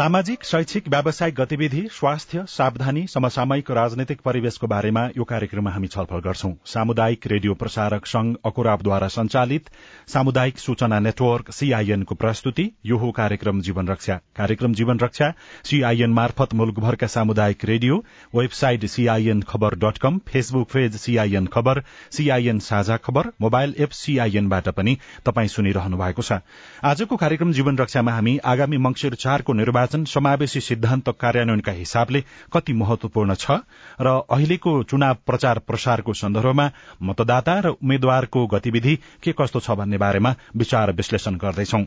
सामाजिक शैक्षिक व्यावसायिक गतिविधि स्वास्थ्य सावधानी समसामयिक राजनैतिक परिवेशको बारेमा यो कार्यक्रममा हामी छलफल गर्छौं। सामुदायिक रेडियो प्रसारक संघ अकुराबद्वारा संचालित सामुदायिक सूचना नेटवर्क सीआईएनको प्रस्तुति यो हो कार्यक्रम जीवन रक्षा। कार्यक्रम जीवन रक्षा सीआईएन मार्फत मुलुकभरका सामुदायिक रेडियो वेबसाइट सीआईएन खबर dot com Facebook page CIN खबर सीआईएन साझा खबर मोबाइल एप सीआईएनबाट पनि तपाई सुनिरहनु भएको छ। आजको कार्यक्रम जीवन रक्षामा हामी आगामी मंगिर चारको निर्वाचन समावेशी सिद्धान्त कार्यान्वयनका हिसाबले कति महत्वपूर्ण छ र अहिलेको चुनाव प्रचार प्रसारको सन्दर्भमा मतदाता र उम्मेद्वारको गतिविधि के कस्तो छ भन्ने बारेमा विचार विश्लेषण गर्दैछौं।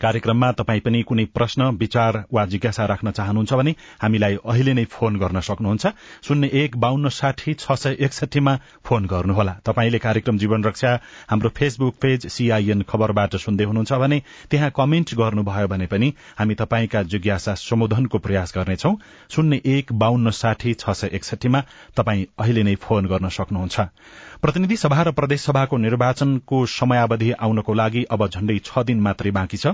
कार्यक्रममा तपाई पनि कुनै प्रश्न विचार वा जिज्ञासा राख्न चाहनुहुन्छ भने हामीलाई अहिले नै फोन गर्न सक्नुहुन्छ। शून्य एक बान्न साठी छ सय एकसठीमा फोन गर्नुहोला। तपाईँले कार्यक्रम जीवन रक्षा हाम्रो फेसबुक पेज सीआईएन खबरबाट सुन्दै हुनुहुन्छ भने त्यहाँ कमेन्ट गर्नुभयो भने पनि हामी तपाईँका जिज्ञासा सम्बोधनको प्रयास गर्नेछौ। शून्य एक बान्न साठी छ सय एकसठीमा तपाई अहिले नै फोन गर्न सक्नुहुन्छ। प्रतिनिधि सभा र प्रदेशसभाको निर्वाचनको समयावधि आउनको लागि अब झण्डै छ दिन मात्रै बाँकी छ।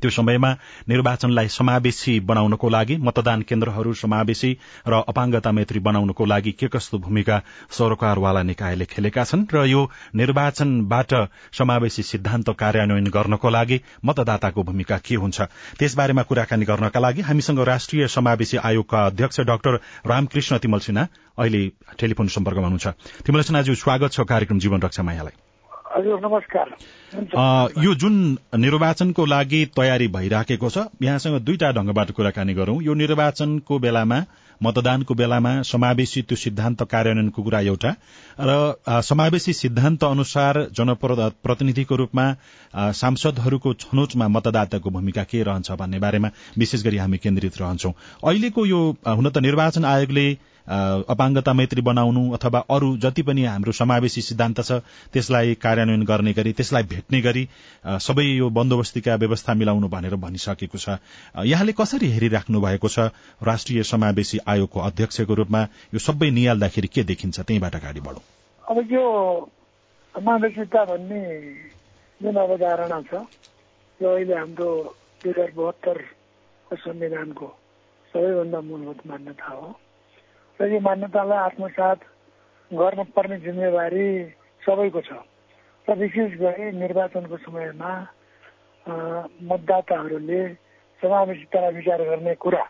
त्यो समयमा निर्वाचनलाई समावेशी बनाउनको लागि मतदान केन्द्रहरू समावेशी र अपाङ्गता मैत्री बनाउनको लागि के कस्तो भूमिका सरोकारवाला निकायले खेलेका छन् र यो निर्वाचनबाट समावेशी सिद्धान्त कार्यान्वयन गर्नको लागि मतदाताको भूमिका के हुन्छ? त्यसबारेमा कुराकानी गर्नका लागि हामीसँग राष्ट्रिय समावेशी आयोगका अध्यक्ष डाक्टर रामकृष्ण तिमल सिन्हा अहिले टेलिफोन सम्पर्कमा हुनुहुन्छ। तिमल सिन्हाज्यू स्वागत छ कार्यक्रम जीवन रक्षामा यहाँलाई हजुर नमस्कार। यो जुन निर्वाचनको लागि तयारी भइराखेको छ यहाँसँग दुईटा ढंगबाट कुराकानी गरौं। यो निर्वाचनको बेलामा मतदानको बेलामा समावेशी त्यो सिद्धान्त कार्यान्वयनको कुरा एउटा र समावेशी सिद्धान्त अनुसार जनप्रतिनिधिको रूपमा सांसदहरूको छनौटमा मतदाताको भूमिका के रहन्छ भन्ने बारेमा विशेष गरी हामी केन्द्रित रहन्छौं। अहिलेको यो हुन त निर्वाचन आयोगले अपाङ्गता मैत्री बनाउनु अथवा अरू जति पनि हाम्रो समावेशी सिद्धान्त छ त्यसलाई कार्यान्वयन गर्ने गरी त्यसलाई भेट्ने गरी सबै यो बन्दोबस्तीका व्यवस्था मिलाउनु भनेर भनिसकेको छ। यहाँले कसरी हेरिराख्नु भएको छ राष्ट्रिय समावेशी आयोगको अध्यक्षको रूपमा? यो सबै निहाल्दाखेरि के देखिन्छ? त्यहीँबाट अगाडि बढौँ। अब यो समावेशिता भन्ने जुन अवधारणा छ यो अहिले हाम्रो दुई हजार बहत्तरको संविधानको सबैभन्दा मूलभूत मान्यता हो। र यो मान्यतालाई आत्मसात गर्नुपर्ने जिम्मेवारी सबैको छ। र विशेष गरी निर्वाचनको समयमा मतदाताहरूले समावेशितालाई विचार गर्ने कुरा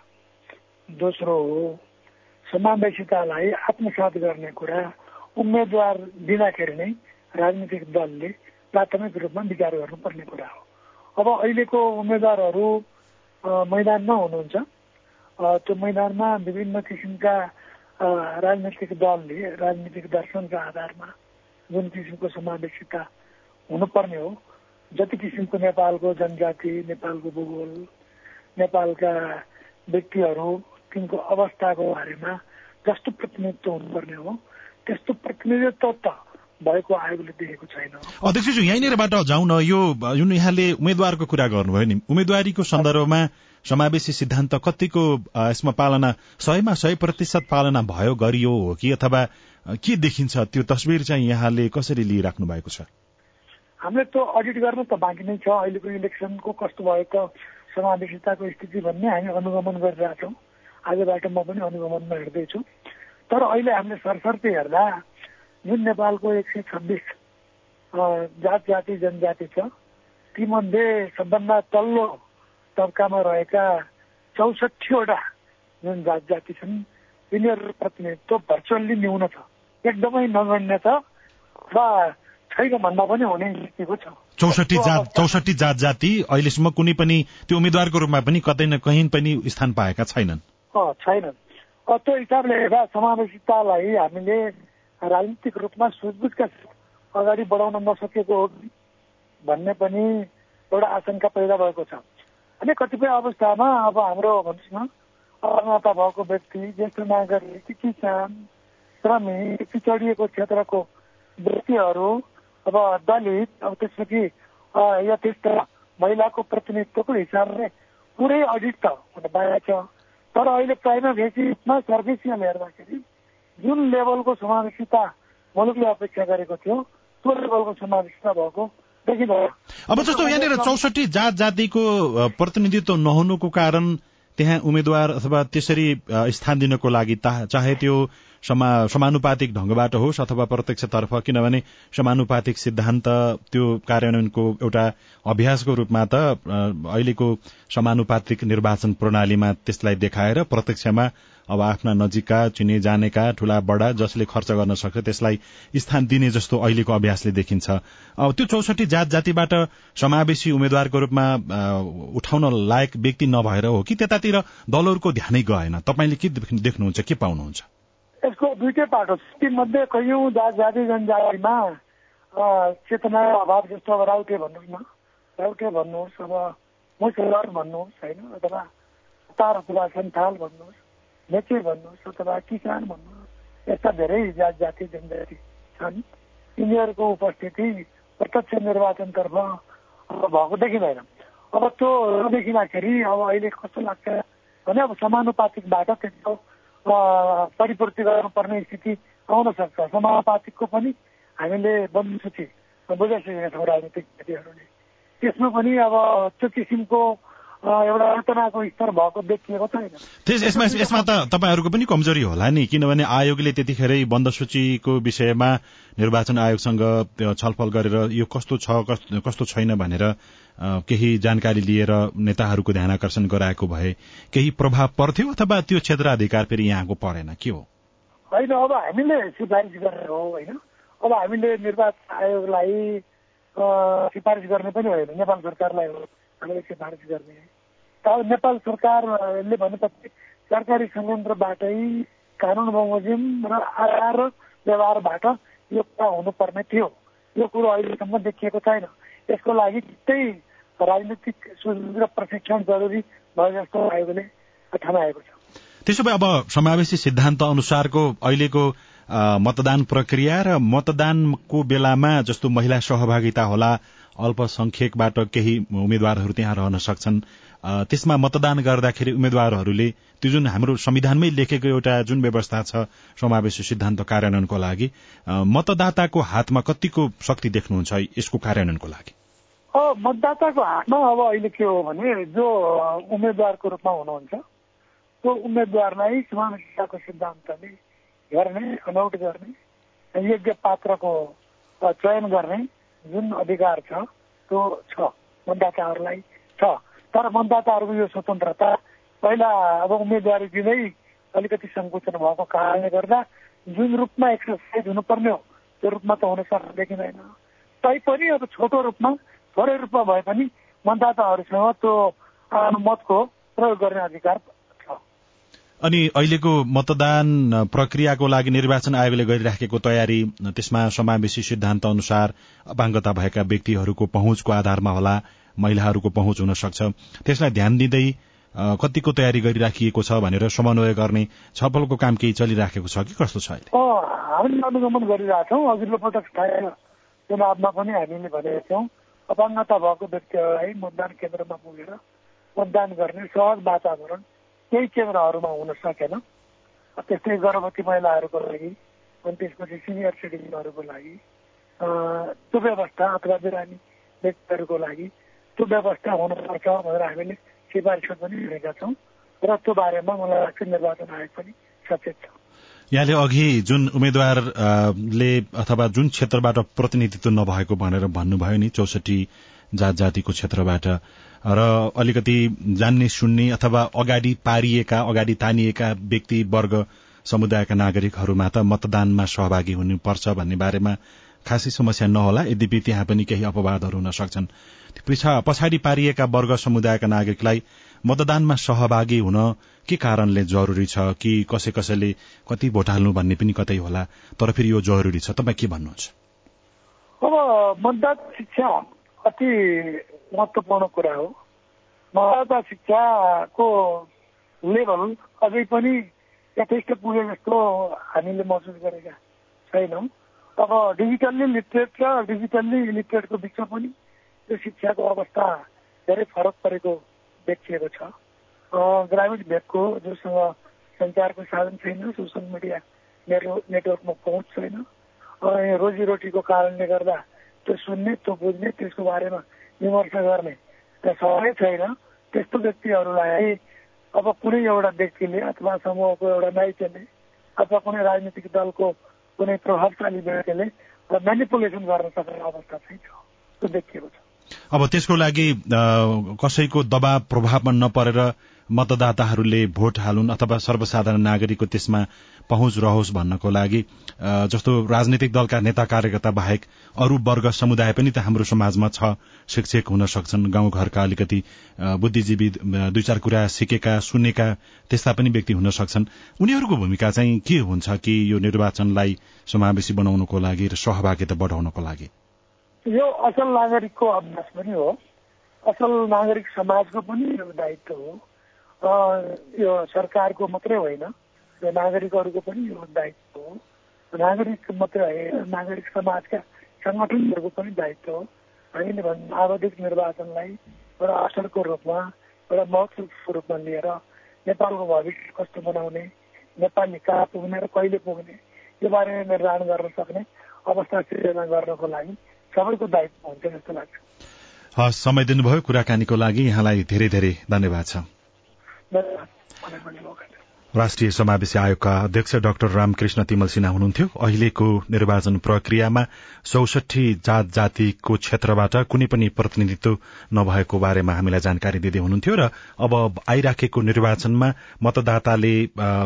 दोस्रो हो। समावेशितालाई आत्मसात गर्ने कुरा उम्मेद्वार दिँदाखेरि नै राजनीतिक दलले प्राथमिक रूपमा विचार गर्नुपर्ने कुरा हो। अब अहिलेको उम्मेद्वारहरू मैदानमा हुनुहुन्छ। त्यो मैदानमा विभिन्न किसिमका राजनैतिक दलले राजनीतिक दर्शनका आधारमा जुन किसिमको समावेशिता हुनुपर्ने हो जति किसिमको नेपालको जनजाति नेपालको भूगोल नेपालका व्यक्तिहरू तिनको अवस्थाको बारेमा जस्तो प्रतिनिधित्व हुनुपर्ने हो त्यस्तो प्रतिनिधित्व त भएको आयोगले देखेको छैन अध्यक्षज्यू यहीँनिरबाट जाउँ न यो जुन यहाँले उम्मेद्वारको कुरा गर्नुभयो नि उम्मेद्वारीको सन्दर्भमा समावेशी सिद्धान्त कतिको यसमा पालना सयमा सय प्रतिशत पालना भयो गरियो हो कि? अथवा के देखिन्छ? त्यो तस्विर चाहिँ यहाँले कसरी लिइराख्नु भएको छ? हामीले त्यो अडिट गर्न त बाँकी नै छ। अहिलेको इलेक्सनको कस्तो भयो त समावेशिताको स्थिति भन्ने हामी अनुगमन गरिरहेछौँ। आजबाट म पनि अनुगमनमा हेर्दैछु तर अहिले हामीले सरसर्ती हेर्दा जुन नेपालको एक सय छब्बिस जात जाति जनजाति छ तीमध्ये सबभन्दा तल्लो तब्कामा रहेका चौसठीवटा जुन जात जाति छन् तिनीहरू प्रतिनिधित्व भर्चुअल्ली न्यून छ। एकदमै नगण्य छ र छैन भन्दा पनि हुने स्थितिको छ। चौसठी जात चौसठी जात जाति अहिलेसम्म कुनै पनि त्यो उम्मेद्वारको रूपमा पनि कतै न कहीँ पनि स्थान पाएका छैनन्। छैनन्। त्यो हिसाबले हेर्दा समावेशितालाई हामीले राजनीतिक रूपमा सुझबुझका अगाडि बढाउन नसकेको हो भन्ने पनि एउटा आशंका पैदा भएको छ। अनि कतिपय अवस्थामा अब हाम्रो भन्नुहोस् न अनाता भएको व्यक्ति ज्येष्ठ नागरिक किसान श्रमिक पिछडिएको क्षेत्रको व्यक्तिहरू अब दलित अब त्यसपछि यथेष्ट महिलाको प्रतिनिधित्वको हिसाबले पुरै अडिट त हुन पाएको छ तर अहिले प्राइमेरी भेसीमा सर्भिसियल हेर्दाखेरि जुन लेभलको समावेशिता मुलुकले अपेक्षा गरेको थियो त्यो लेभलको समावेशिता भएको अब जस्तो यहाँनिर चौसठी जात जातिको प्रतिनिधित्व नहुनुको कारण त्यहाँ उम्मेद्वार अथवा त्यसरी स्थान दिनको लागि चाहे त्यो समानुपातिक ढंगबाट होस् अथवा प्रत्यक्षतर्फ किनभने समानुपातिक सिद्धान्त त्यो कार्यान्वयनको एउटा अभ्यासको रूपमा त अहिलेको समानुपातिक निर्वाचन प्रणालीमा त्यसलाई देखाएर प्रत्यक्षमा अब आफ्ना नजिकका चिने जानेका ठूला बडा जसले खर्च गर्न सक्छ त्यसलाई स्थान दिने जस्तो अहिलेको अभ्यासले देखिन्छ। अब त्यो चौसठी जात जातिबाट समावेशी उम्मेद्वारको रूपमा उठाउन लायक व्यक्ति नभएर हो कि त्यतातिर दलहरूको ध्यानै गएन? तपाईँले के देख्नुहुन्छ के पाउनुहुन्छ? यसको दुइटै पाटो मध्ये कैयौँ जात जाति जनजातिमा चेतना अभाव जस्तो अब राउटे भन्नुहोस् न। राउटे भन्नुहोस् अब मुसलर भन्नुहोस् होइन? अथवा तार अथवा सन्थाल भन्नुहोस् नेचे भन्नुहोस् अथवा किसान भन्नुहोस् यस्ता धेरै जात जाति जनजाति छन्। यिनीहरूको उपस्थिति प्रत्यक्ष निर्वाचनतर्फ भएको देखिँदैन अब त्यो नदेखिँदाखेरि अब अहिले कस्तो लाग्छ भने अब समानुपातिकबाट त्यस्तो परिपूर्ति गर्नुपर्ने स्थिति आउन सक्छ। समानुपातिकको पनि हामीले बन्द सूची बुझाइसकेका छौँ राजनीतिक पार्टीहरूले त्यसमा पनि अब त्यो किसिमको एउटा स्तर भएको देखिएको छैन। यसमा यसमा त तपाईँहरूको पनि कमजोरी होला नि किनभने आयोगले त्यतिखेरै बन्द सूचीको विषयमा निर्वाचन आयोगसँग छलफल गरेर यो कस्तो छ कस्तो छैन भनेर केही जानकारी लिएर नेताहरूको ध्यान आकर्षण गराएको भए केही प्रभाव पर्थ्यो अथवा त्यो क्षेत्राधिकार फेरि यहाँको परेन? के हो? होइन अब हामीले सिफारिस गरेर हो होइन। अब हामीले निर्वाचन आयोगलाई सिफारिस गर्ने पनि होइन नेपाल सरकारलाई हो। हामीले सिफारिस गर्ने। नेपाल सरकारले भनेपछि सरकारी संयन्त्रबाटै कानुन बमोजिम र आधार व्यवहारबाट यो कुरा हुनुपर्ने थियो। यो कुरो अहिलेसम्म देखिएको छैन। यसको लागि त्यही राजनीतिक र प्रशिक्षण जरुरी भयो जस्तो आयोगले ठमाएको छ। त्यसो भए अब समावेशी सिद्धान्त अनुसारको अहिलेको मतदान प्रक्रिया र मतदानको बेलामा जस्तो महिला सहभागिता होला. अल्पसंख्यकबाट केही उम्मेद्वारहरू त्यहाँ रहन सक्छन् त्यसमा मतदान गर्दाखेरि उम्मेद्वारहरूले त्यो जुन हाम्रो संविधानमै लेखेको एउटा जुन व्यवस्था छ समावेशी सिद्धान्त कार्यान्वयनको लागि मतदाताको हातमा कतिको शक्ति देख्नुहुन्छ यसको कार्यान्वयनको लागि मतदाताको हातमा अब अहिले के हो भने जो उम्मेद्वारको रूपमा हुनुहुन्छ त्यो उम्मेद्वारलाई समावेशिताको सिद्धान्तले गर्ने छनौट गर्ने। योग्य पात्रको चयन गर्ने जुन अधिकार छ त्यो छ। मतदाताहरूलाई छ। तर मतदाताहरूको यो स्वतन्त्रता पहिला अब उम्मेदवारी दिँदै अलिकति सङ्कुचन भएको कारणले गर्दा जुन रूपमा एक्सर्साइज हुनुपर्ने हो त्यो रूपमा त हुन सक्छ देखिँदैन। तैपनि अब छोटो रूपमा थोरै रूपमा भए पनि मतदाताहरूसँग त्यो मतको प्रयोग गर्ने अधिकार अनि अहिलेको मतदान प्रक्रियाको लागि निर्वाचन आयोगले गरिराखेको तयारी त्यसमा समावेशी सिद्धान्त अनुसार अपाङ्गता भएका व्यक्तिहरूको पहुँचको आधारमा होला महिलाहरूको पहुँच हुन सक्छ त्यसलाई ध्यान दिँदै कतिको तयारी गरिराखिएको छ भनेर समन्वय गर्ने छलफलको काम केही चलिराखेको छ कि कस्तो छ हामीले अनुगमन गरिरहेछौँ। अघिल्लो पटक स्थायी चुनावमा पनि हामीले भनेका थियौँ अपाङ्गता भएको व्यक्तिहरूलाई मतदान केन्द्रमा पुगेर मतदान गर्ने सहज वातावरण केही केन्द्रहरूमा हुन सकेन। त्यस्तै गर्भवती महिलाहरूको लागि अनि त्यसपछि सिनियर सिटिजनहरूको लागि त्यो व्यवस्था अथवा बिरामी व्यक्तिहरूको लागि त्यो व्यवस्था हुनुपर्छ भनेर हामीले सिफारिस पनि गरेका छौँ र त्यो बारेमा मलाई लाग्छ निर्वाचन आयोग पनि सचेत छ। यहाँले अघि जुन उम्मेद्वारले अथवा जुन क्षेत्रबाट प्रतिनिधित्व नभएको भनेर भन्नुभयो नि चौसठी जात जातिको क्षेत्रबाट। र अलिकति जान्ने सुन्ने अथवा अगाडि पारिएका अगाडि तानिएका व्यक्ति वर्ग समुदायका नागरिकहरूमा त मतदानमा सहभागी हुनुपर्छ भन्ने बारेमा खासै समस्या नहोला। यद्यपि त्यहाँ पनि केही अपवादहरू हुन सक्छन्। पछाडि पारिएका वर्ग समुदायका नागरिकलाई मतदानमा सहभागी हुन के कारणले जरूरी छ? कि कसै कसैले कति भोट हाल्नु भन्ने पनि कतै होला? तर फेरि यो जरुरी छ। तपाईँ के भन्नुहुन्छ? अब मतदाता शिक्षा अति महत्वपूर्ण कुरा हो मतदाता शिक्षाको लेभल अझै पनि यथेष्ट पुगे जस्तो हामीले महसुस गरेका छैनौँ अब डिजिटल्ली लिटरेट र डिजिटल्ली इलिटरेटको बिचमा पनि त्यो शिक्षाको अवस्था धेरै फरक परेको देखिएको छ ग्रामीण भेगको जोसँग सञ्चारको साधन छैन सोसियल मिडिया नेटवर्कमा पहुँच छैन रोजीरोटीको कारणले गर्दा त्यो सुन्ने त्यो बुझ्ने त्यसको बारेमा विमर्श गर्ने। समय छैन त्यस्तो व्यक्तिहरूलाई अब कुनै एउटा व्यक्तिले अथवा समूहको एउटा नायिकले अथवा कुनै राजनीतिक दलको कुनै प्रभावशाली व्यक्तिले मेनिपुलेसन गर्न सक्ने अवस्था चाहिँ छ। त्यो देखिएको छ। अब त्यसको लागि कसैको दबाव प्रभावमा नपरेर मतदाताहरूले भोट हालुन् अथवा सर्वसाधारण नागरिकको त्यसमा पहुँच रहोस् भन्नको लागि जस्तो राजनैतिक दलका नेता कार्यकर्ता बाहेक अरू वर्ग समुदाय पनि त हाम्रो समाजमा छ शिक्षक हुन सक्छन् गाउँघरका अलिकति बुद्धिजीवी दुई चार कुरा सिकेका सुनेका त्यस्ता पनि व्यक्ति हुन सक्छन्। उनीहरूको भूमिका चाहिँ के हुन्छ कि यो निर्वाचनलाई समावेशी बनाउनको लागि र सहभागिता बढाउनको लागि? यो असल नागरिकको अभ्यास पनि हो। असल नागरिक समाजको पनि दायित्व हो। यो सरकारको मात्रै होइन यो नागरिकहरूको पनि यो दायित्व हो। नागरिक मात्रै होइन नागरिक समाजका सङ्गठनहरूको पनि दायित्व हो। हामीले भन्नु आवधिक निर्वाचनलाई एउटा असरको रूपमा एउटा महत्वको रूपमा लिएर नेपालको भविष्य कस्तो बनाउने नेपाली कहाँ पुग्ने र कहिले पुग्ने यो बारेमा निर्धारण गर्न सक्ने अवस्था सिर्जना गर्नको लागि सबैको दायित्व हुन्छ जस्तो लाग्छ। हस् समय दिनुभयो कुराकानीको लागि यहाँलाई धेरै धेरै धन्यवाद छ। That's uh, whatever you look at. राष्ट्रिय समावेशी आयोगका अध्यक्ष डाक्टर रामकृष्ण तिमल सिन्हा हुनुहुन्थ्यो। अहिलेको निर्वाचन प्रक्रियामा चौसठी जात जातिको क्षेत्रबाट कुनै पनि प्रतिनिधित्व नभएको बारेमा हामीलाई जानकारी दिँदै हुनुहुन्थ्यो र अब आइराखेको निर्वाचनमा मतदाताले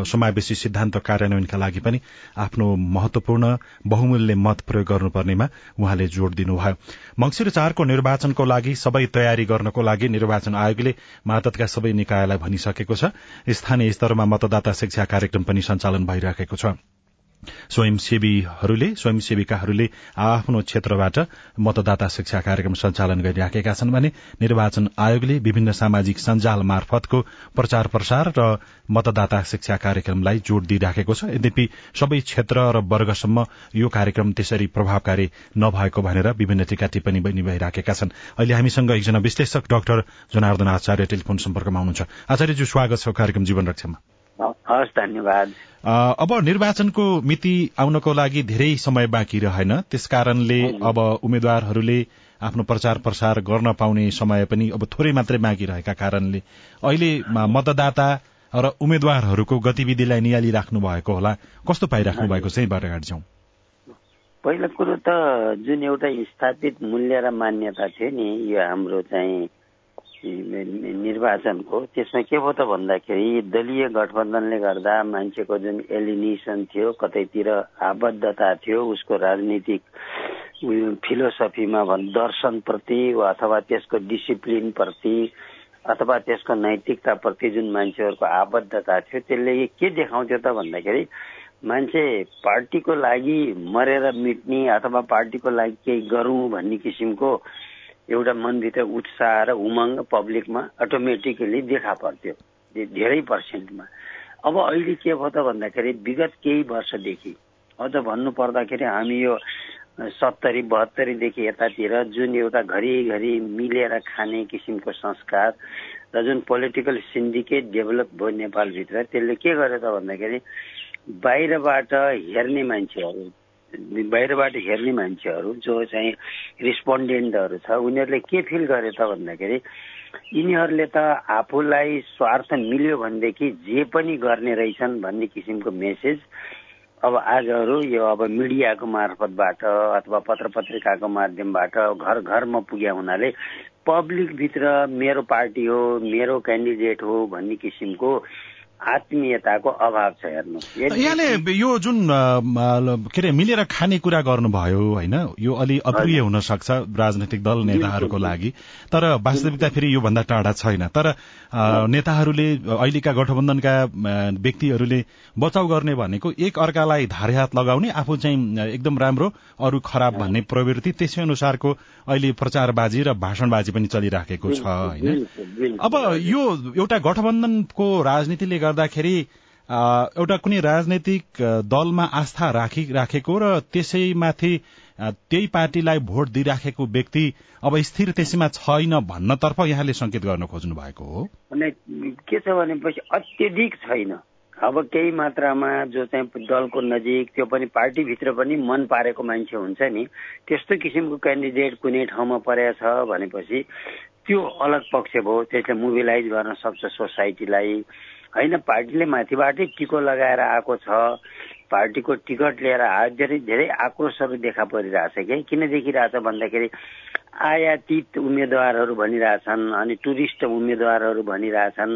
समावेशी सिद्धान्त कार्यान्वयनका लागि पनि आफ्नो महत्वपूर्ण बहुमूल्य मत प्रयोग गर्नुपर्नेमा उहाँले जोड़ दिनुभयो। मंगिर चारको निर्वाचनको लागि सबै तयारी गर्नको लागि निर्वाचन आयोगले मातका सबै निकायलाई भनिसकेको छ। स्थानीय स्तरमा मतदाता मतदाता शिक्षा कार्यक्रम पनि सञ्चालन भइराखेको छ। स्वयंसेवीहरूले स्वयंसेविकाहरूले आफ्नो क्षेत्रबाट मतदाता शिक्षा कार्यक्रम सञ्चालन गरिराखेका छन् भने निर्वाचन आयोगले विभिन्न सामाजिक सञ्जाल मार्फतको प्रचार प्रसार र मतदाता शिक्षा कार्यक्रमलाई जोड़ दिइराखेको छ। यद्यपि सबै क्षेत्र र वर्गसम्म यो कार्यक्रम त्यसरी प्रभावकारी नभएको भनेर विभिन्न टीका टिप्पणी पनि भइराखेका छन्। अहिले हामीसँग एकजना विश्लेषक डाक्टर जनार्दन आचार्य टेलिफोन सम्पर्कमा हुनुहुन्छ। आचार्यज्यू स्वागत छ कार्यक्रम जीवन रक्षामा। हस् धन्यवाद। अब निर्वाचनको मिति आउनको लागि धेरै समय बाँकी रहेन। त्यसकारणले अब उम्मेद्वारहरूले आफ्नो प्रचार प्रसार गर्न पाउने समय पनि अब थोरै मात्रै बाँकी रहेका कारणले अहिले मतदाता र उम्मेद्वारहरूको गतिविधिलाई नियाली राख्नु भएको होला। कस्तो पाइराख्नु भएको चाहिँ बाटोघाट पहिलो कुरो त जुन एउटा स्थापित मूल्य र मान्यता थियो नि यो हाम्रो चाहिँ निर्वाचनको। त्यसमा के भयो त भन्दाखेरि दलीय गठबन्धनले गर्दा मान्छेको जुन एलिनेसन थियो कतैतिर आबद्धता थियो उसको राजनीतिक फिलोसफीमा भन् दर्शनप्रति अथवा त्यसको डिसिप्लिनप्रति अथवा त्यसको नैतिकताप्रति जुन मान्छेहरूको आबद्धता थियो त्यसले के देखाउँथ्यो त भन्दाखेरि मान्छे पार्टीको लागि मरेर मिट्ने अथवा पार्टीको लागि केही गरौँ भन्ने किसिमको एउटा मनभित्र उत्साह र उमङ्ग पब्लिकमा अटोमेटिकली देखा पर्थ्यो। धेरै पर्सेन्टमा अब अहिले के भयो त भन्दाखेरि विगत केही वर्षदेखि अझ भन्नु पर्दाखेरि हामी यो सत्तरी बहत्तरीदेखि यतातिर जुन एउटा घरिघरि मिलेर खाने किसिमको संस्कार र जुन पोलिटिकल सिन्डिकेट डेभलप भयो नेपालभित्र त्यसले के गर्यो त भन्दाखेरि बाहिरबाट हेर्ने मान्छेहरू बाहिरबाट हेर्ने मान्छेहरू जो चाहिँ रिस्पोन्डेन्टहरू छ उनीहरूले के फिल गरे त भन्दाखेरि यिनीहरूले त आफूलाई स्वार्थ मिल्यो भनेदेखि जे पनि गर्ने रहेछन् भन्ने किसिमको मेसेज अब आजहरू यो अब मिडियाको मार्फतबाट अथवा पत्र पत्रिकाको माध्यमबाट घर घरमा पुग्या हुनाले पब्लिकभित्र मेरो पार्टी हो मेरो क्यान्डिडेट हो भन्ने किसिमको आत्मीयताको अभाव छ हेर्नु। यहाँले यो जुन के अरे मिलेर खाने कुरा गर्नुभयो होइन यो अलि अप्रिय हुन सक्छ राजनैतिक दल नेताहरूको लागि। तर वास्तविकता फेरि योभन्दा टाढा छैन। तर नेताहरूले अहिलेका गठबन्धनका व्यक्तिहरूले बचाउ गर्ने भनेको एक अर्कालाई धारे हात लगाउने आफू चाहिँ एकदम राम्रो अरू खराब भन्ने प्रवृत्ति त्यसै अनुसारको अहिले प्रचारबाजी र भाषणबाजी पनि चलिराखेको छ होइन। अब यो एउटा गठबन्धनको राजनीतिले गर्दाखेरि एउटा कुनै राजनैतिक दलमा आस्था राखी राखेको र त्यसैमाथि त्यही पार्टीलाई भोट दिइराखेको व्यक्ति अब स्थिर त्यसैमा छैन भन्नतर्फ यहाँले संकेत गर्न खोज्नु भएको हो के छ भनेपछि अत्यधिक छैन। अब केही मात्रामा जो चाहिँ दलको नजिक त्यो पनि पार्टीभित्र पनि मन पारेको मान्छे हुन्छ नि। त्यस्तो किसिमको क्यान्डिडेट कुनै ठाउँमा परेको छ भनेपछि त्यो अलग पक्ष भयो। त्यसले मोबिलाइज गर्न सक्छ सोसाइटीलाई। होइन पार्टीले माथिबाटै टिको लगाएर आएको छ। पार्टीको टिकट लिएर धेरै धेरै आक्रोशहरू देखा परिरहेछ कि? किन देखिरहेछ भन्दाखेरि आयातित उम्मेद्वारहरू भनिरहेछन् अनि टुरिस्ट उम्मेद्वारहरू भनिरहेछन्।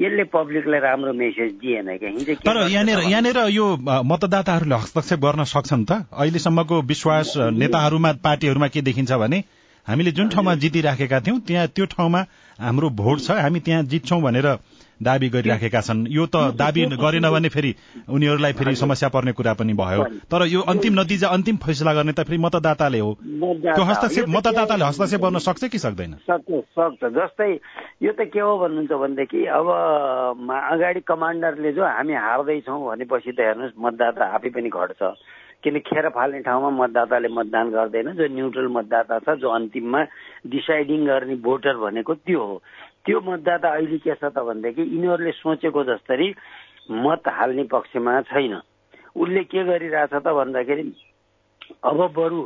यसले पब्लिकलाई राम्रो मेसेज दिएन कि? तर यहाँनिर यहाँनिर यो मतदाताहरूले हस्तक्षेप गर्न सक्छन् त? अहिलेसम्मको विश्वास नेताहरूमा पार्टीहरूमा के देखिन्छ भने हामीले जुन ठाउँमा जितिराखेका थियौँ त्यहाँ त्यो ठाउँमा हाम्रो भोट छ हामी त्यहाँ जित्छौँ भनेर दावी गरिराखेका छन्। यो त दावी गरेन भने फेरि उनीहरूलाई फेरि समस्या पर्ने कुरा पनि भयो। तर यो अन्तिम नतिजा अन्तिम फैसला गर्ने त फेरि मतदाताले हो। त्यो हस्तक्षेप मतदाताले हस्तक्षेप गर्न सक्छ कि सक्दैन? सक्छ सक्छ। जस्तै यो त के हो भन्नुहुन्छ भनेदेखि अब अगाडि कमान्डरले जो हामी हार्दैछौँ भनेपछि त हेर्नुहोस् मतदाता आफै पनि घट्छ। किन खेर फाल्ने ठाउँमा मतदाताले मतदान गर्दैन। जो न्युट्रल मतदाता छ जो अन्तिममा डिसाइडिङ गर्ने भोटर भनेको त्यो हो। त्यो मतदाता अहिले के छ त भनेदेखि यिनीहरूले सोचेको जस्तरी मत हाल्ने पक्षमा छैन। उसले के गरिरहेछ त भन्दाखेरि अब बरु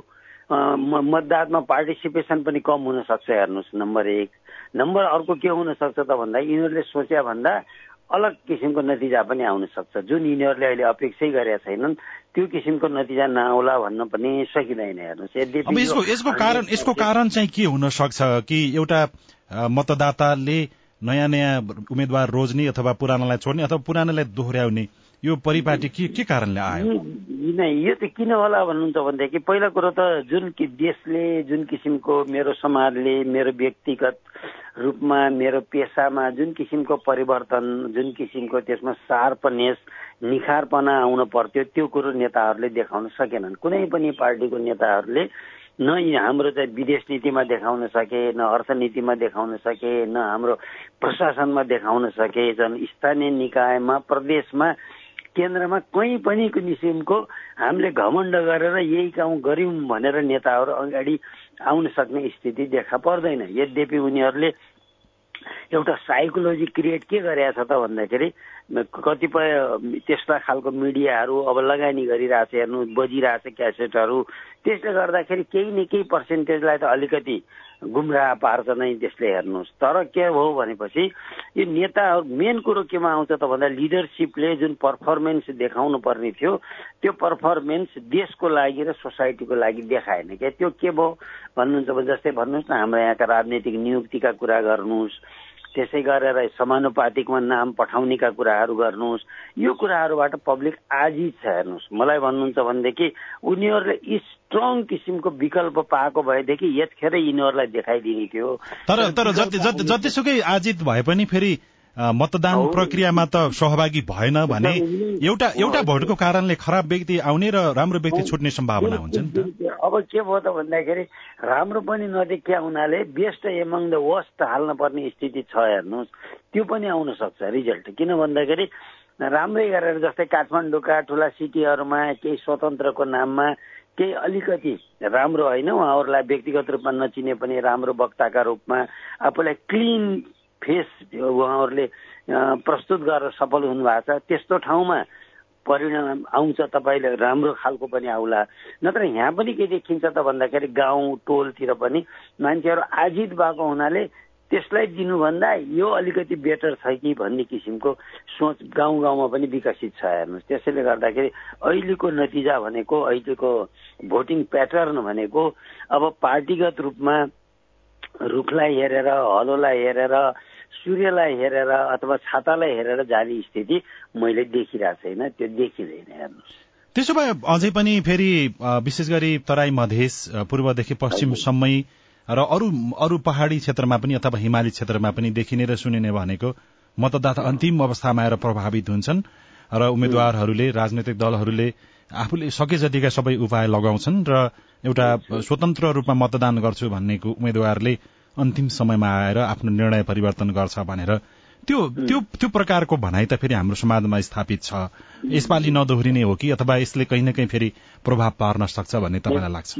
मतदानमा पार्टिसिपेसन पनि कम हुन सक्छ हेर्नुहोस् नम्बर एक। नम्बर अर्को के हुन सक्छ त भन्दा यिनीहरूले सोचे भन्दा अलग किसिमको नतिजा पनि आउन सक्छ जुन यिनीहरूले अहिले अपेक्षै गरेका छैनन् त्यो किसिमको नतिजा नआउला भन्न पनि सकिँदैन हेर्नुहोस्। यसको कारण यसको कारण चाहिँ के हुन सक्छ कि एउटा मतदाताले नयाँ नयाँ उम्मेद्वार रोज्ने अथवा पुरानालाई छोड्ने अथवा पुरानालाई दोहोऱ्याउने यो परिपाटी के के कारणले आयो? यो त किन होला भन्नुहुन्छ भनेदेखि पहिला कुरो त जुन कि देशले जुन किसिमको मेरो समाजले मेरो व्यक्तिगत रूपमा मेरो पेसामा जुन किसिमको परिवर्तन जुन किसिमको त्यसमा सार्पनेस निखारपना आउन पर्थ्यो त्यो कुरो नेताहरूले देखाउन सकेनन्। कुनै पनि पार्टीको नेताहरूले न हाम्रो चाहिँ विदेश नीतिमा देखाउन सके न अर्थनीतिमा देखाउन सके न हाम्रो प्रशासनमा देखाउन सके झन् स्थानीय निकायमा प्रदेशमा केन्द्रमा कहीँ पनि किसिमको हामीले घमण्ड गरेर यही काम गऱ्यौँ भनेर नेताहरू अगाडि आउन सक्ने स्थिति देखा पर्दैन। यद्यपि उनीहरूले एउटा साइकोलोजी क्रिएट के गरेका छ त भन्दाखेरि कतिपय त्यस्ता खालको मिडियाहरू अब लगानी गरिरहेछ हेर्नु बजिरहेछ क्यासेटहरू त्यसले गर्दाखेरि केही न केही पर्सेन्टेजलाई त अलिकति गुमराह पार्छ नै त्यसले हेर्नुहोस्। तर के हो भनेपछि यो नेताहरू मेन कुरो केमा आउँछ त भन्दा लिडरसिपले जुन पर्फर्मेन्स देखाउनु पर्ने थियो त्यो पर्फर्मेन्स देशको लागि र सोसाइटीको लागि देखाएन क्या। त्यो के भयो? भन्नुहुन्छ भने जस्तै भन्नुहोस् न हाम्रो यहाँका राजनीतिक नियुक्तिका कुरा गर्नुहोस् त्यसै गरेर समानुपातिकमा नाम पठाउनेका कुराहरू गर्नुहोस्। यो कुराहरूबाट पब्लिक आजी छ हेर्नुहोस्। मलाई भन्नुहुन्छ भनेदेखि उनीहरूले स्ट्रङ किसिमको विकल्प पाएको भएदेखि यतिखेर यिनीहरूलाई देखाइदिने थियो। तर तर जतिसुकै आजित भए पनि फेरि मतदान प्रक्रियामा त सहभागी भएन भने एउटा एउटा भोटको कारणले खराब व्यक्ति आउने र राम्रो व्यक्ति छुट्ने सम्भावना हुन्छ नि त। अब के भयो त भन्दाखेरि राम्रो पनि नदेखिया हुनाले बेस्ट एमङ द वर्स्ट हाल्न पर्ने स्थिति छ हेर्नुहोस्। त्यो पनि आउन सक्छ रिजल्ट। किन भन्दाखेरि राम्रै गरेर जस्तै काठमाडौँका ठुला सिटीहरूमा केही स्वतन्त्रको नाममा केही अलिकति राम्रो होइन उहाँहरूलाई व्यक्तिगत रूपमा नचिने पनि राम्रो वक्ताका रूपमा आफूलाई क्लिन फेस उहाँहरूले प्रस्तुत गरेर सफल हुनुभएको छ। त्यस्तो ठाउँमा परिणाम आउँछ तपाईँले राम्रो खालको पनि आउला। नत्र यहाँ पनि के देखिन्छ त भन्दाखेरि गाउँ टोलतिर पनि मान्छेहरू आजित भएको हुनाले त्यसलाई दिनुभन्दा यो अलिकति बेटर छ कि भन्ने किसिमको सोच गाउँ गाउँमा पनि विकसित छ हेर्नुहोस्। त्यसैले गर्दाखेरि अहिलेको नतिजा भनेको अहिलेको भोटिङ प्याटर्न भनेको अब पार्टीगत रूपमा रुखलाई हेरेर हलोलाई हेरेर सूर्यलाई हेरेर अथवा छातालाई हेरेर जाने स्थिति मैले देखिरहेको छैन त्यो देखिँदैन हेर्नुहोस्। त्यसो भए अझै पनि फेरि विशेष गरी तराई मधेस पूर्वदेखि पश्चिमसम्मै र अरू अरू पहाड़ी क्षेत्रमा पनि अथवा हिमाली क्षेत्रमा पनि देखिने र सुनिने भनेको मतदाता अन्तिम अवस्थामा आएर प्रभावित हुन्छन् र उम्मेद्वारहरूले राजनैतिक दलहरूले आफूले सके जतिका सबै उपाय लगाउँछन् र एउटा स्वतन्त्र रूपमा मतदान गर्छु भन्नेको उम्मेद्वारले अन्तिम समयमा आएर आफ्नो निर्णय परिवर्तन गर्छ भनेर। त्यो त्यो त्यो प्रकारको भनाइ त फेरि हाम्रो समाजमा स्थापित छ। यसपालि नदोहोरिने हो कि अथवा यसले कहीँ न कहीँ फेरि प्रभाव पार्न सक्छ भन्ने तपाईँलाई लाग्छ?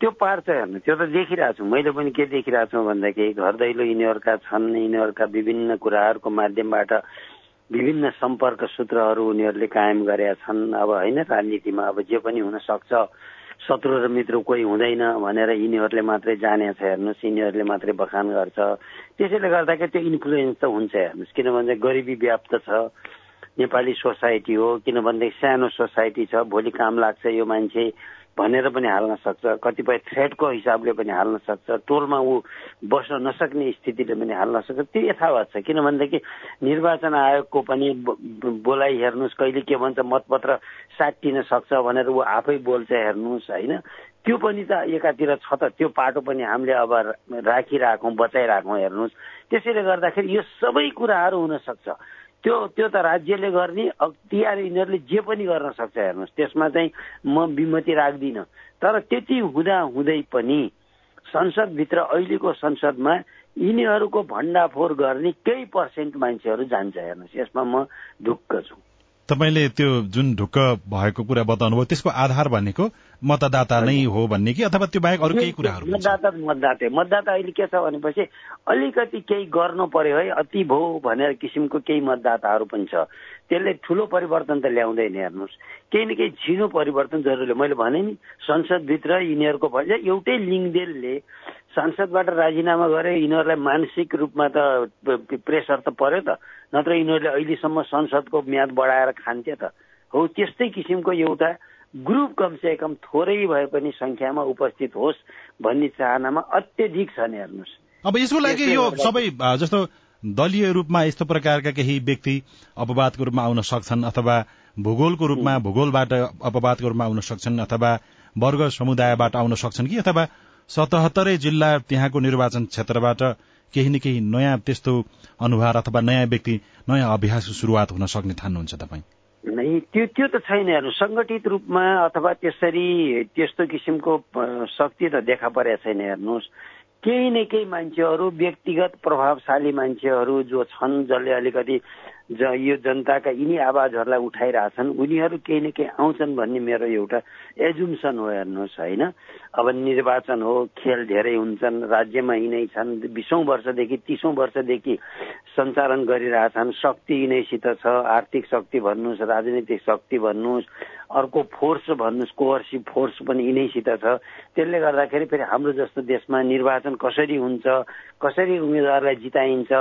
त्यो पार्छ हेर्नु। त्यो त देखिरहेको छु। मैले पनि के देखिरहेको छु भन्दाखेरि घर दैलो यिनीहरूका छन् यिनीहरूका विभिन्न कुराहरूको माध्यमबाट विभिन्न सम्पर्क सूत्रहरू उनीहरूले कायम गरेका छन्। अब होइन राजनीतिमा अब जे पनि हुन सक्छ। शत्रु र मित्र कोही हुँदैन भनेर यिनीहरूले मात्रै जानेछ हेर्नुहोस् यिनीहरूले मात्रै बखान गर्छ। त्यसैले गर्दाखेरि त्यो इन्फ्लुएन्स त हुन्छ हेर्नुहोस् किनभने गरिबी व्याप्त छ नेपाली सोसाइटी हो किनभनेदेखि सानो सोसाइटी छ भोलि काम लाग्छ यो मान्छे। भनेर पनि हाल्न सक्छ कतिपय थ्रेडको हिसाबले पनि हाल्न सक्छ टोलमा ऊ बस्न नसक्ने स्थितिले पनि हाल्न सक्छ त्यो यथावत छ। किनभनेदेखि निर्वाचन आयोगको पनि बोलाइ हेर्नुहोस् कहिले के भन्छ मतपत्र साटिन सक्छ भनेर ऊ आफै बोल्छ हेर्नुहोस् होइन? त्यो पनि त एकातिर छ त त्यो पाटो पनि हामीले अब राखिरहेछौँ बचाइरहेछौँ हेर्नुहोस्। त्यसैले गर्दाखेरि यो सबै कुराहरू हुन सक्छ। त्यो त्यो त राज्यले गर्ने अख्तियार यिनीहरूले जे पनि गर्न सक्छ हेर्नुहोस् त्यसमा चाहिँ म विमति राख्दिनँ। तर त्यति हुँदा हुँदै पनि संसदभित्र अहिलेको संसदमा यिनीहरूको भण्डाफोर गर्ने केही पर्सेन्ट मान्छेहरू जान्छ हेर्नुहोस् यसमा म ढुक्क छु। तपाईँले त्यो जुन ढुक्क भएको कुरा बताउनु भयो त्यसको आधार भनेको मतदाता नै हो भन्ने कि? अथवा त्यो बाहेक अरू केही कुराहरू मतदाता मतदाता मतदाता अहिले के छ भनेपछि अलिकति केही गर्नु पर्यो है अति भो भनेर किसिमको केही मतदाताहरू पनि छ। त्यसले ठुलो परिवर्तन त ल्याउँदैन हेर्नुहोस्। केही न केही झिनो परिवर्तन जरुरी मैले भने नि संसदभित्र यिनीहरूको भन्छ एउटै लिङ्गदेलले सांसदबाट राजीनामा गरे यिनीहरूलाई मानसिक रूपमा त प्रेसर त पर्यो त। नत्र यिनीहरूले अहिलेसम्म संसदको म्याद बढाएर खान्थे त। हो त्यस्तै किसिमको एउटा ग्रुप कमसे कम थोरै भए पनि संख्यामा उपस्थित होस् भन्ने चाहनामा अत्यधिक छ नि हेर्नुहोस्। अब यसको लागि यो सबै जस्तो दलीय रूपमा यस्तो प्रकारका केही व्यक्ति अपवादको रूपमा आउन सक्छन् अथवा भूगोलको रूपमा भूगोलबाट अपवादको रूपमा आउन सक्छन् अथवा वर्ग समुदायबाट आउन सक्छन् कि अथवा सतहत्तरै जिल्ला त्यहाँको निर्वाचन क्षेत्रबाट केही न केही नयाँ त्यस्तो अनुहार अथवा नयाँ व्यक्ति नयाँ अभ्यासको सुरुवात हुन सक्ने ठान्नुहुन्छ तपाईँ? नै त्यो त्यो त छैन हेर्नु सङ्गठित रूपमा अथवा त्यसरी त्यस्तो किसिमको शक्ति त देखा परेको छैन हेर्नुहोस्। केही न केही मान्छेहरू व्यक्तिगत प्रभावशाली मान्छेहरू जो छन् जसले अलिकति ज यो जनताका यिनी आवाजहरूलाई उठाइरहेछन् उनीहरू केही न केही आउँछन् भन्ने मेरो एउटा एजुम्सन हो हेर्नुहोस् होइन। अब निर्वाचन हो खेल धेरै हुन्छन् राज्यमा यिनै छन् बिसौँ वर्षदेखि तिसौँ वर्षदेखि सञ्चालन गरिरहेछन् शक्ति यिनैसित छ आर्थिक शक्ति भन्नुहोस् राजनीतिक शक्ति भन्नुहोस् अर्को फोर्स भन्नुहोस् कोवर्सिभ फोर्स पनि यिनैसित छ। त्यसले गर्दाखेरि फेरि हाम्रो जस्तो देशमा निर्वाचन कसरी हुन्छ कसरी उम्मेद्वारलाई जिताइन्छ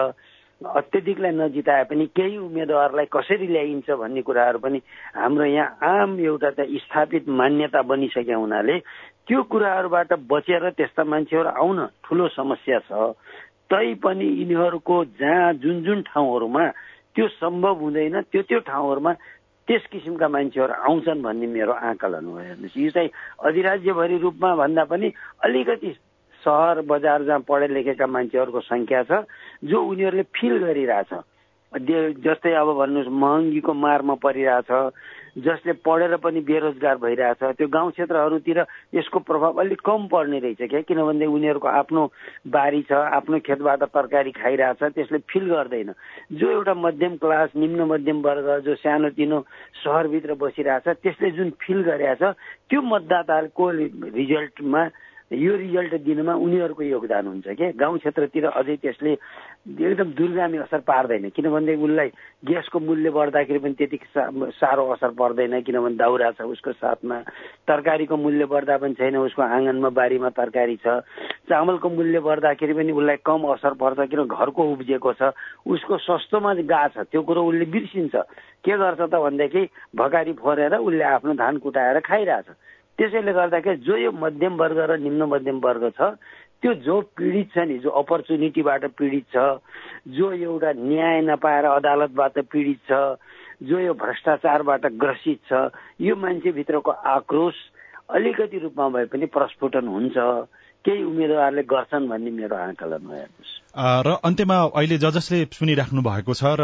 अत्यधिकलाई नजिताए पनि केही उम्मेद्वारलाई कसरी ल्याइन्छ भन्ने कुराहरू पनि हाम्रो यहाँ आम एउटा त स्थापित मान्यता बनिसके हुनाले त्यो कुराहरूबाट बचेर त्यस्ता मान्छेहरू आउन ठुलो समस्या छ। तै पनि यिनीहरूको जहाँ जुन जुन ठाउँहरूमा त्यो सम्भव हुँदैन त्यो त्यो ठाउँहरूमा त्यस किसिमका मान्छेहरू आउँछन् भन्ने मेरो आकलन हो। हेर्नुहोस् यो चाहिँ अधिराज्यभरि रूपमा भन्दा पनि अलिकति सहर बजार जहाँ पढे लेखेका मान्छेहरूको सङ्ख्या छ जो उनीहरूले फिल गरिरहेछ। जस्तै अब भन्नुहोस् महँगीको मारमा परिरहेछ जसले पढेर पनि बेरोजगार भइरहेछ त्यो गाउँ क्षेत्रहरूतिर यसको प्रभाव अलिक कम पर्ने रहेछ क्या? किनभने उनीहरूको आफ्नो बारी छ आफ्नो खेतबाट तरकारी खाइरहेछ त्यसले फिल गर्दैन। जो एउटा मध्यम क्लास निम्न मध्यम वर्ग जो सानोतिनो सहरभित्र बसिरहेछ त्यसले जुन फिल गरेछ त्यो मतदाताको रिजल्टमा यो रिजल्ट दिनुमा उनीहरूको योगदान हुन्छ क्या गाउँ क्षेत्रतिर अझै त्यसले एकदम दुर्गामी असर पार्दैन। किनभने उसलाई ग्यासको मूल्य बढ्दाखेरि पनि त्यति साह्रो असर पर्दैन किनभने दाउरा छ उसको साथमा। तरकारीको मूल्य बढ्दा पनि छैन उसको आँगनमा बारीमा तरकारी छ। चामलको मूल्य बढ्दाखेरि पनि उसलाई कम असर पर्छ किन घरको उब्जिएको छ उसको सस्तोमा गा छ। त्यो कुरो उसले बिर्सिन्छ। के गर्छ त भनेदेखि भकारी फोरेर उसले आफ्नो धान कुटाएर खाइरहेछ। त्यसैले गर्दाखेरि जो यो मध्यम वर्ग र निम्न मध्यम वर्ग छ त्यो जो पीडित छ नि जो अपर्च्युनिटीबाट पीडित छ जो एउटा न्याय नपाएर अदालतबाट पीडित छ जो यो भ्रष्टाचारबाट ग्रसित छ यो मान्छेभित्रको आक्रोश अलिकति रूपमा भए पनि प्रस्फुटन हुन्छ। केही उम्मेद्वारले गर्छन् भन्ने मेरो आकलन हो हेर्नुहोस् र अन्त्यमा अहिले ज जसले सुनिराख्नु भएको छ र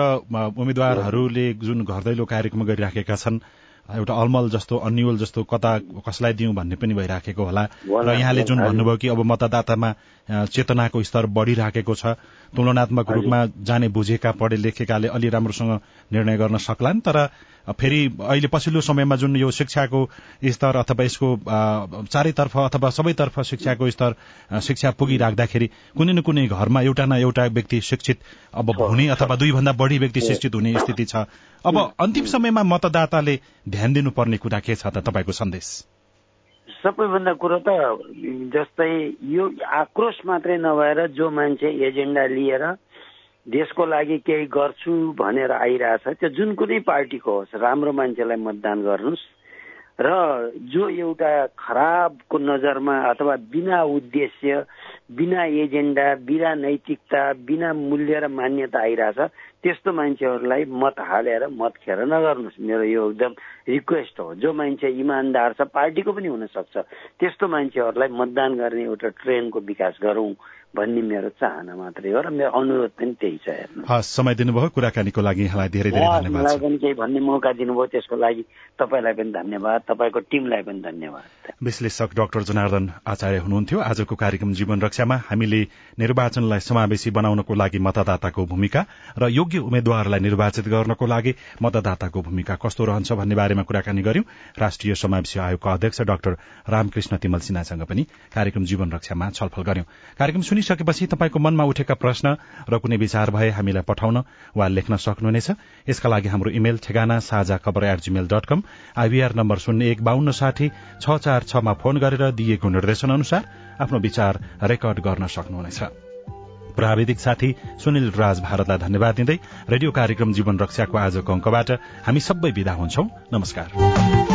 उम्मेद्वारहरूले जुन घर दैलो कार्यक्रम गरिराखेका छन् एउटा अलमल जस्तो अन्यल जस्तो कता कसलाई दिउँ भन्ने पनि भइराखेको होला। र यहाँले जुन भन्नुभयो कि अब मतदातामा चेतनाको स्तर बढ़िराखेको छ तुलनात्मक रूपमा जाने बुझेका पढे लेखेकाले अलि राम्रोसँग निर्णय गर्न सक्लान् तर फेरि अहिले पछिल्लो समयमा जुन यो शिक्षाको स्तर अथवा यसको चारैतर्फ अथवा सबैतर्फ शिक्षाको स्तर शिक्षा पुगिराख्दाखेरि कुनै न कुनै घरमा एउटा न एउटा व्यक्ति शिक्षित अब हुने अथवा दुईभन्दा बढ़ी व्यक्ति शिक्षित हुने स्थिति छ। अब अन्तिम समयमा मतदाताले ध्यान दिनुपर्ने कुरा के छ त तपाईँको सन्देश? सबैभन्दा कुरो त जस्तै यो आक्रोश मात्रै नभएर जो मान्छे एजेन्डा लिएर देशको लागि केही गर्छु भनेर आइरहेछ त्यो जुन कुनै पार्टीको होस् राम्रो मान्छेलाई मतदान गर्नुहोस्। र जो एउटा खराबको नजरमा अथवा बिना उद्देश्य बिना एजेन्डा बिना नैतिकता बिना मूल्य र मान्यता आइरहेछ त्यस्तो मान्छेहरूलाई मत हालेर मत खेर नगर्नुहोस्। मेरो यो एकदम रिक्वेस्ट हो। जो मान्छे इमान्दार छ पार्टीको पनि हुनसक्छ त्यस्तो मान्छेहरूलाई मतदान गर्ने एउटा ट्रेनको विकास गरौँ। भन्ने मेरो चाहना मात्रै हो र मेरो अनुरोध पनि त्यही छ हस् समय दिनुभयो कुराकानीको लागि यहाँलाई धेरै धेरै धन्यवाद मलाई पनि केही भन्ने मौका दिनुभयो त्यसको लागि तपाईँलाई पनि धन्यवाद तपाईँको टिमलाई पनि धन्यवाद। विश्लेषक डाक्टर जनार्दन आचार्य हुनुहुन्थ्यो। आजको कार्यक्रम जीवन रक्षामा हामीले निर्वाचनलाई समावेशी बनाउनको लागि मतदाताको भूमिका र योग्य उम्मेद्वारलाई निर्वाचित गर्नको लागि मतदाताको भूमिका कस्तो रहन्छ भन्ने बारेमा कुराकानी गर्यौं। राष्ट्रिय समावेशी आयोगका अध्यक्ष डाक्टर रामकृष्ण तिमल सिन्हासँग पनि कार्यक्रम जीवन रक्षामा छलफल गर्यौं। कार्यक्रम सुनिसकेपछि तपाईँको मनमा उठेका प्रश्न र कुनै विचार भए हामीलाई पठाउन वा लेख्न सक्नुहुनेछ। यसका लागि हाम्रो इमेल ठेगाना साझा खबर at Gmail dot com IVR number शून्य एक बान्न साठी छ चार छमा फोन गरेर दिइएको निर्देशन अनुसार आफ्नो विचार रेकर्ड गर्न सक्नुहुनेछ। प्राविधिक साथी सुनिल राज भारतलाई धन्यवाद दिँदै रेडियो कार्यक्रम जीवन रक्षाको आजको अंकबाट हामी सबै विदा हुन्छौ। नमस्कार।